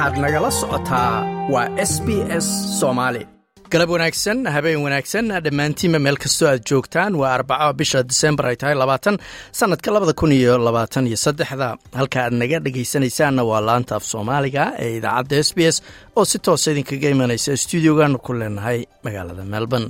waxaad nagala socotaa waa s b s soomaali galab wanaagsan habeen wanaagsan dhammaantiinba meel kastoo aad joogtaan waa arbaco bisha disembar ay tahay labaatan sannadka labada kun iyo labaatan iyo saddexda. Halka aad naga dhegaysanaysaanna waa laanta af soomaaliga ee idaacadda s b s oo si toosa idinkaga imanaysa stuudiogaanu ku leenahay magaalada melbourne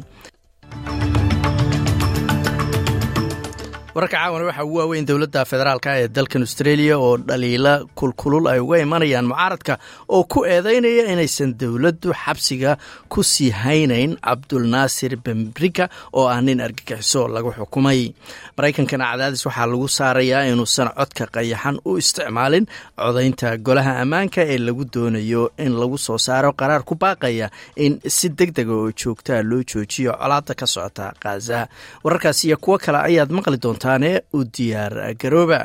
wararka caawana waxaa ugu waaweyn dowladda federaalk ee dalkan australia oo dhaliila kulkulul ay uga imanayaan mucaaradka oo ku eedeynaya inaysan dowladdu xabsiga ku sii haynayn cabdulnaasir bemrika oo ah nin argagixiso lagu xukumay. Maraykankana cadaadis waxaa lagu saarayaa inuusan codka qayaxan u isticmaalin codaynta golaha ammaanka ee lagu doonayo in lagu soo saaro qaraar ku baaqaya in si deg dega oo joogtaa loo joojiyo colaada ka socota khaza wararkaas iyo kuwo kale ayaad maqli doontaane u diyaar garooba.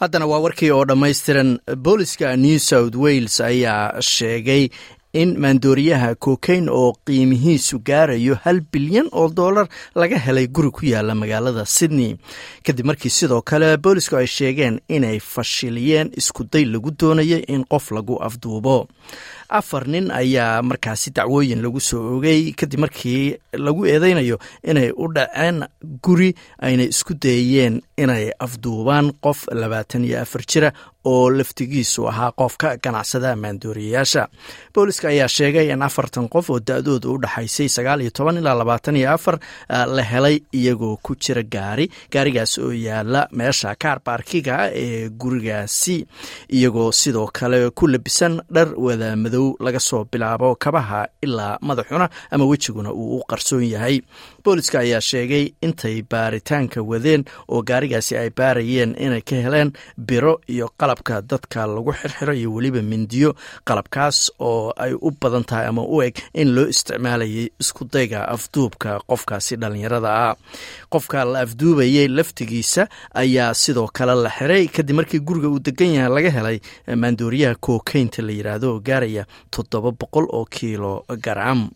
Haddana waa warkii oo dhammaystiran booliska new south wales ayaa sheegay in maandooriyaha kokain oo qiimihiisu gaarayo hal bilyan oo dollar laga helay guri ku yaalla magaalada sydney. Kadib markii sidoo kale boolisku ay sheegeen inay fashiliyeen iskuday lagu doonayay in qof lagu afduubo. Afar nin ayaa markaasi dacwooyin lagu soo ogay kadib markii lagu eedeynayo inay u dhaceen guri ayna isku dayeen inay afduubaan qof labaatan iyo afar jira oo laftigiisu ahaa qofka ganacsada maandooriyayaasha booliska ayaa sheegay in afartan qof oo da-dooda u dhaxaysay sagaal iyo toban ilaa labaatan iyo afar la helay iyagoo ku jira gaari. Gaarigaas oo yaalla meesha kaar baarkiga ee gurigaasi iyagoo sidoo kale ku labisan dhar wada madow laga soo bilaabo kabaha ilaa madaxuna ama wejiguna uu u qarsoon yahay booliska ayaa sheegay intay baaritaanka wadeen oo gaarigaasi ay baarayeen inay ka heleen biro iyo qalabka dadka lagu xirxiro iyo weliba mindiyo qalabkaas oo ay u badan tahay ama u eg in loo isticmaalayay iskudayga afduubka qofkaasi dhallinyarada ah. Qofka la afduubayay laftigiisa ayaa sidoo kale la xiray kadib markii guriga uu degan yahay laga helay maandooriyaha kokaynta la yidhaahdo oo gaaraya toddoba boqol oo kiilo garam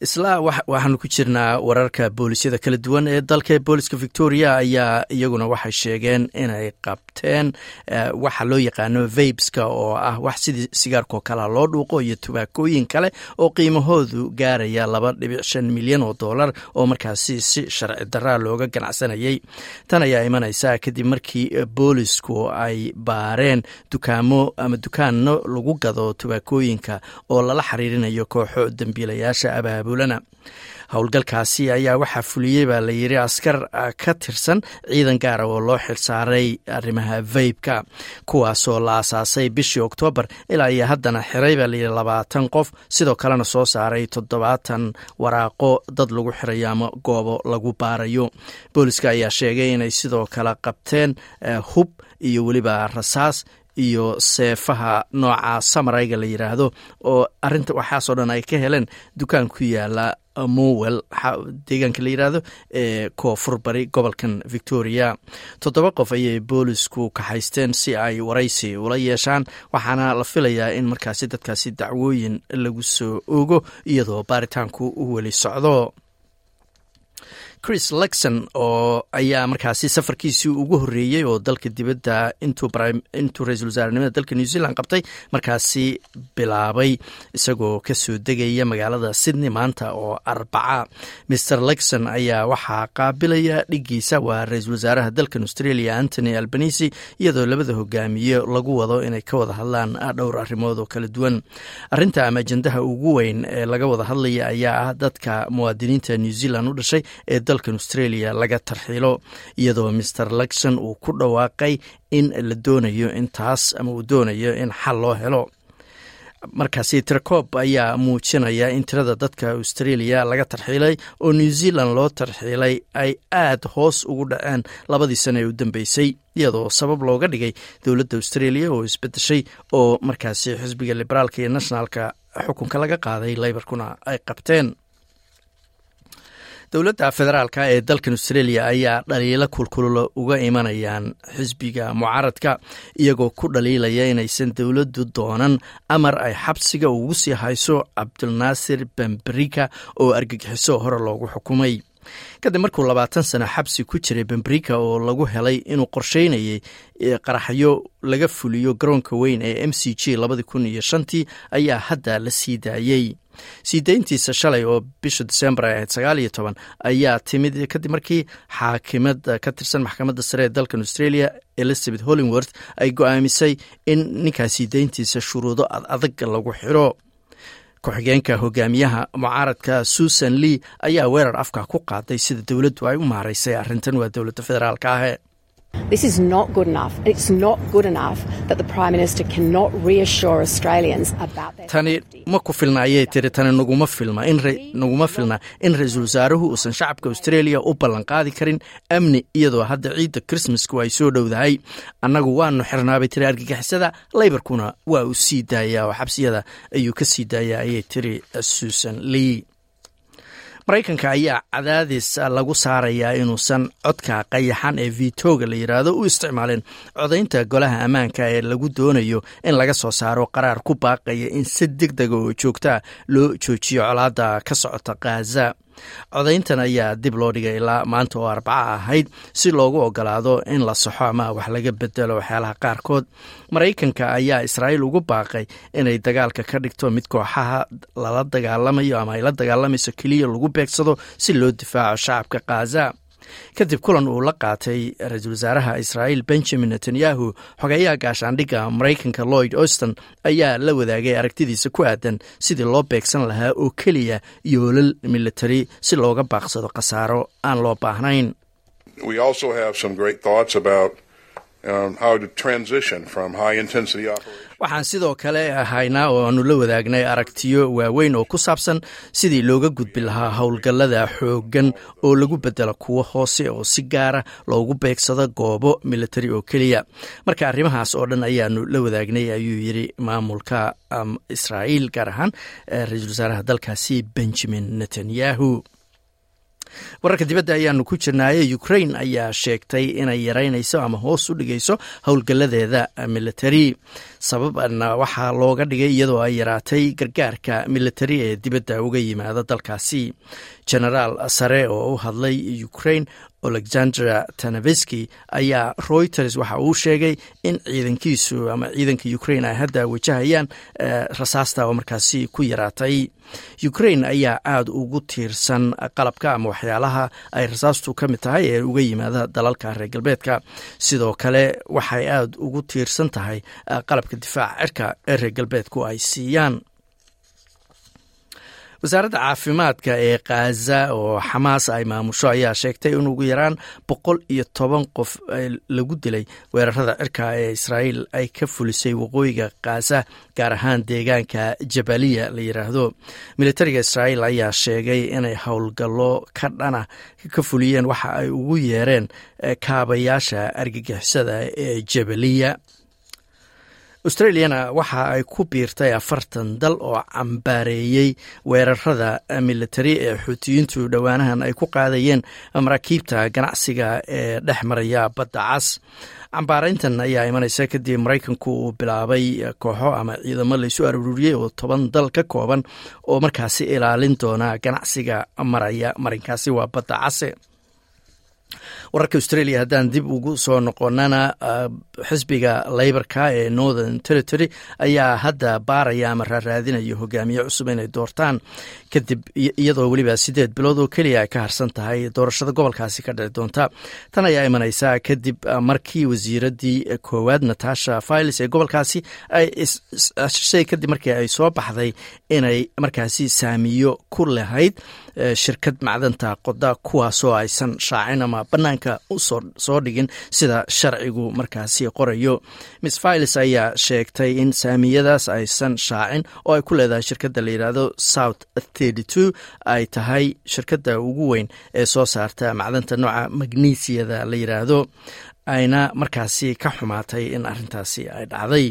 isla waxaanu ku jirnaa wararka boolisyada kala duwan ee dalka booliska victoria ayaa iyaguna waxay sheegeen inay qabteen waxa loo yaqaano vabska oo ah wax sidii sigaarkoo kalea loo dhuuqo iyo tubaakooyin kale oo qiimahoodu gaaraya laba dhibic shan milyan oo dollar oo markaasi si sharci daraa looga ganacsanayay. Tan ayaa imanaysa kadib markii boolisku ay baareen dukaamo ama dukaano lagu gado tubaakooyinka oo lala xiriirinayo kooxo dembiilayaasha abaab howlgalkaasi ayaa waxaa fuliyey baa layidhi askar ka tirsan ciidan gaara oo loo xilsaaray arrimaha vaybka kuwaasoo la asaasay bishii oktoobar ilaa iyo haddana xiray baa layidhi labaatan qof sidoo kalena soo saaray toddobaatan waraaqo dad lagu xirayo ama goobo lagu baarayo. Booliska ayaa sheegay inay sidoo kale qabteen hub iyo weliba rasaas iyo seefaha nooca samarayga la yidhaahdo oo arinta waxaasoo dhan ay ka heleen dukaan ku yaalla mowel deegaanka la yidhaahdo ee koonfur bari gobolkan victoria. Toddoba qof ayay boolisku kaxaysteen si ay waraysi ula yeeshaan waxaana la filayaa in markaasi dadkaasi dacwooyin lagu soo ogo iyadoo baaritaanku weli socdo chris lexon oo ayaa markaasi safarkiisii ugu horreeyey oo dalka dibadda intuu ra'iisul wasaarenimada dalka new zealand qabtay markaasi bilaabay isagoo ka soo degaya magaalada sydney maanta oo arbaca. Mr lexon ayaa waxaa qaabilaya dhigiisa waa ra'iisul wasaaraha dalkan australia antony albanisi iyadoo labada hogaamiye lagu wado inay ka wada hadlaan dhowr arrimood oo kala duwan. Arinta ama ajandaha ugu weyn ee laga wada hadlaya ayaa ah dadka muwaadiniinta new zealand u dhashay ee dalkan australia laga tarxiilo iyadoo mr lexon uu ku dhawaaqay in la doonayo intaas ama uu doonayo in xal loo helo. Markaasi tirakoob ayaa muujinaya in tirada dadka australia laga tarxiilay oo new zealand loo tarxiilay ay aad hoos ugu dhaceen labadii sano ee u dambeysay iyadoo sabab looga dhigay dowladda australia oo isbedeshay oo markaasi xisbiga liberaalka iyo nationalka xukunka laga qaaday leybarkuna ay qabteen dowladda federaalka ee dalkan australia ayaa dhaliilo kulkulula uga imanayaan xisbiga mucaaradka iyagoo ku dhaliilaya inaysan dowladdu doonan amar ay xabsiga ugu sii hayso cabdulnaasir bamberika oo argagixiso hore loogu xukumay kadib markuu labaatan sano xabsi ku jiray bamberika oo lagu helay inuu qorsheynayay qaraxyo laga fuliyo garoonka weyn ee m c g labadii kun iyo shantii ayaa hadda la sii daayey sii dayntiisa shalay oo bisha disembar ay ahayd sagaal iyo toban ayaa timid kadib markii xaakimad ka tirsan maxkamadda sare ee dalkan australia elizabeth hollingworth ay go'aamisay in ninkaa sii dayntiisa shuruudo ad adag lagu xiro ku-xigeenka hogaamiyaha mucaaradka susan lee ayaa weerar afka ku qaaday sida dowladdu ay u maaraysay arrintan waa dowladda federaalka ahe This is not good enough. It's not good enough that the Prime Minister cannot reassure Australians about their tani ma ku filna ayay tiri tani naguma filma in naguma filna in ra'iisul wasaaruhu uusan shacabka australia u ballanqaadi karin amni iyadoo hadda ciidda christmasku ay soo dhowdahay annagu waanu xirnaabay tiri argagixisada laybarkuna waa uu sii daayaa oo xabsiyada ayuu ka sii daayaa ayay tiri susan lee maraykanka ayaa cadaadis lagu saarayaa inuusan codka qayaxan ee vitoga la yidhaahdo u isticmaalin codaynta golaha ammaanka ee lagu doonayo in laga soo saaro qaraar ku baaqaya in si deg dega oo joogtaa loo joojiyo colaadda ka socota khaza codayntan ayaa dib loo dhigay ilaa maanta oo arbaca ahayd si loogu ogolaado in la saxo ama wax laga bedelo waxyaalaha qaarkood. Maraykanka ayaa israa'iil ugu baaqay inay dagaalka ka dhigto mid kooxaha lala dagaalamayo ama ay la dagaalamayso keliya lagu beegsado si loo difaaco shacabka khaza kadib kulan uu la qaatay ra'iisul wasaaraha israa'iil benjamin netanyahu xogeeyaha gaashaandhigga maraykanka lloyd auston ayaa la wadaagay aragtidiisa ku aadan sidii loo beegsan lahaa oo keliya yoolal military si looga baaqsado khasaaro aan loo baahnayn waxaan sidoo kale haynaa oo aanu la wadaagnay aragtiyo waaweyn oo ku saabsan sidii looga gudbi lahaa howlgallada xooggan oo lagu bedelo kuwo hoose oo si gaara loogu beegsado goobo militari oo keliya. Marka arrimahaas oo dhan ayaanu la wadaagnay ayuu yidhi maamulka israa'iil gaar ahaan ra'iisul wasaaraha dalkaasi benjamin netanyahu wararka dibadda ayaanu ku jirnaaye ukrain ayaa sheegtay inay yaraynayso ama hoos u dhigayso howlgalladeeda militari sababna waxaa looga dhigay iyadoo ay yaraatay gargaarka militari ee dibadda uga yimaada dalkaasi. Genaraal sare oo u hadlay ukrain alexandra tanaveski ayaa reuters waxa uu sheegay in ciidankiisu ama ciidanka ukrain ay hadda wajahayaan rasaasta oo markaasi ku yaraatay. Ukrain ayaa aada ugu tiirsan qalabka ama waxyaalaha ay rasaastu ka mid tahay ee uga yimaada dalalka reer galbeedka. Sidoo kale waxay aada ugu tiirsan tahay qalabka difaaca cirka ee reer galbeedku ay siiyaan. Wasaaradda caafimaadka ee khaza oo xamaas ay maamusho ayaa sheegtay in ugu yaraan boqol iyo toban qof lagu dilay weerarada cirka ee israa'iil ay ka fulisay waqooyiga khaza gaar ahaan deegaanka jabaliya la yidhaahdo militariga israa'iil ayaa sheegay inay howlgallo ka dhana ka fuliyeen waxa ay ugu yeereen kaabayaasha argagixisada ee jabaliya australiana waxa ay ku biirtay afartan dal oo cambaareeyey weerarada militari ee xuutiyiintu dhowaanahan ay ku qaadayeen maraakiibta ganacsiga ee dhex maraya badda cas. Cambaarayntan ayaa imanaysa kadib maraykanku uu bilaabay kooxo ama ciidamo laysu aruuriyey oo toban dal ka kooban oo markaasi ilaalin doona ganacsiga maraya. Marinkaasi waa badda case wararka australia haddaan dib ugu soo noqonana xisbiga leyborka ee northern territory ayaa hadda baaraya ama raaraadinaya hogaamiye cusub inay doortaan. Kadib iyadoo weliba sideed bilood oo keliya ay ka harsan tahay doorashada gobolkaasi ka dhici doonta. Tan ayaa imaneysa kadib markii wasiiradii koowaad natasha files ee gobolkaasi ay shay kadib markii ay soo baxday inay markaasi saamiyo ku lahayd shirkad macdanta qoda kuwaasoo aysan shaacin ama banaanka u soo dhigin sida sharcigu markaasi qorayo. Miss files ayaa sheegtay in saamiyadaas aysan shaacin oo ay ku leedahay shirkadda la yidhaahdo south ay tahay shirkadda ugu weyn ee soo saarta macdanta nooca magnesiyada la yidhaahdo ayna markaasi ka xumaatay in arintaasi ay dhacday.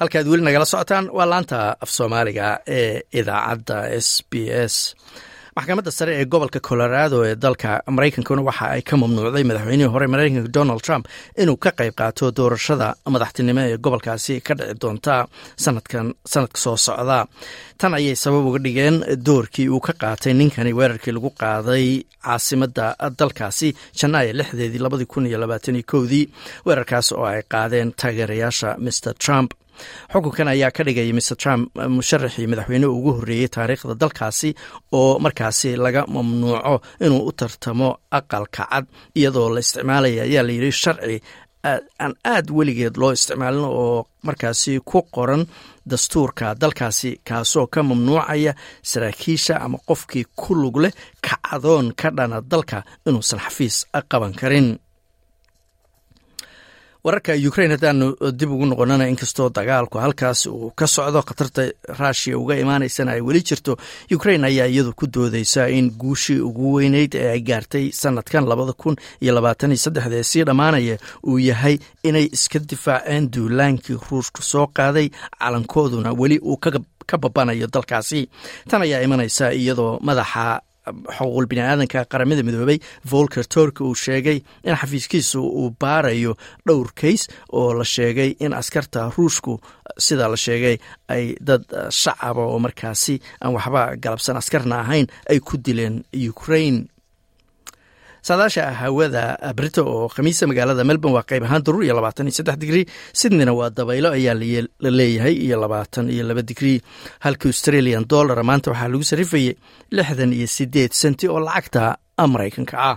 Halkaad weli nagala socotaan waa laanta af soomaaliga ee idaacadda s b s maxkamadda sare ee gobolka colorado ee dalka maraykankuna waxa ay ka mamnuucday madaxweynihii hore maraykanka donald trump inuu ka qayb qaato doorashada madaxtinimo ee gobolkaasi ka dhici doonta sanadkan sanadka soo socda. Tan ayay sabab uga dhigeen doorkii uu ka qaatay ninkani weerarkii lagu qaaday caasimadda dalkaasi janaayo lixdeedii labadii kun iyo labaatan iyo kowdii weerarkaas oo ay qaadeen taageerayaasha mr trump xukunkan ayaa ka dhigaya mr trump musharaxii madaxweyne ugu horreeyey taariikhda dalkaasi oo markaasi laga mamnuuco inuu u tartamo aqalka cad iyadoo la isticmaalaya ayaa layidhi sharci aan aad weligeed loo isticmaalin oo markaasi ku qoran dastuurka dalkaasi kaasoo ka mamnuucaya saraakiisha ama qofkii ku lug leh kacdoon ka dhana dalka inuusan xafiis qaban karin wararka ukrain haddaanu dib ugu noqonana inkastoo dagaalku halkaas uu ka socdo khatarta ruushiya uga imaanaysana ay weli jirto ukrain ayaa iyadu ku doodeysa in guushii ugu weyneyd ee ay gaartay sanadkan labada kun iyo labaatan iyo saddexda sii dhammaanaya uu yahay inay iska difaaceen duulaankii ruushku soo qaaday calankooduna weli uu ka babanayo dalkaasi. Tan ayaa imanaysa iyadoo madaxa xuquuqul biniaadanka qaramada midoobay volker tork uu sheegay in xafiiskiisu uu baarayo dhowr kays oo la sheegay in askarta ruushku sida la sheegay ay dad shacaba oo markaasi aan waxba galabsan askarna ahayn ay ku dileen ukrain saadaasha hawada brito oo khamiisa magaalada melbourne waa qayb ahaan daruur iyo labaatan iyo saddex digrii sydneyna waa dabaylo ayaa la leeyahay iyo labaatan iyo laba digrii halka australian dollara maanta waxaa lagu sarifayay lixdan iyo sideed senti oo lacagta maraykanka ah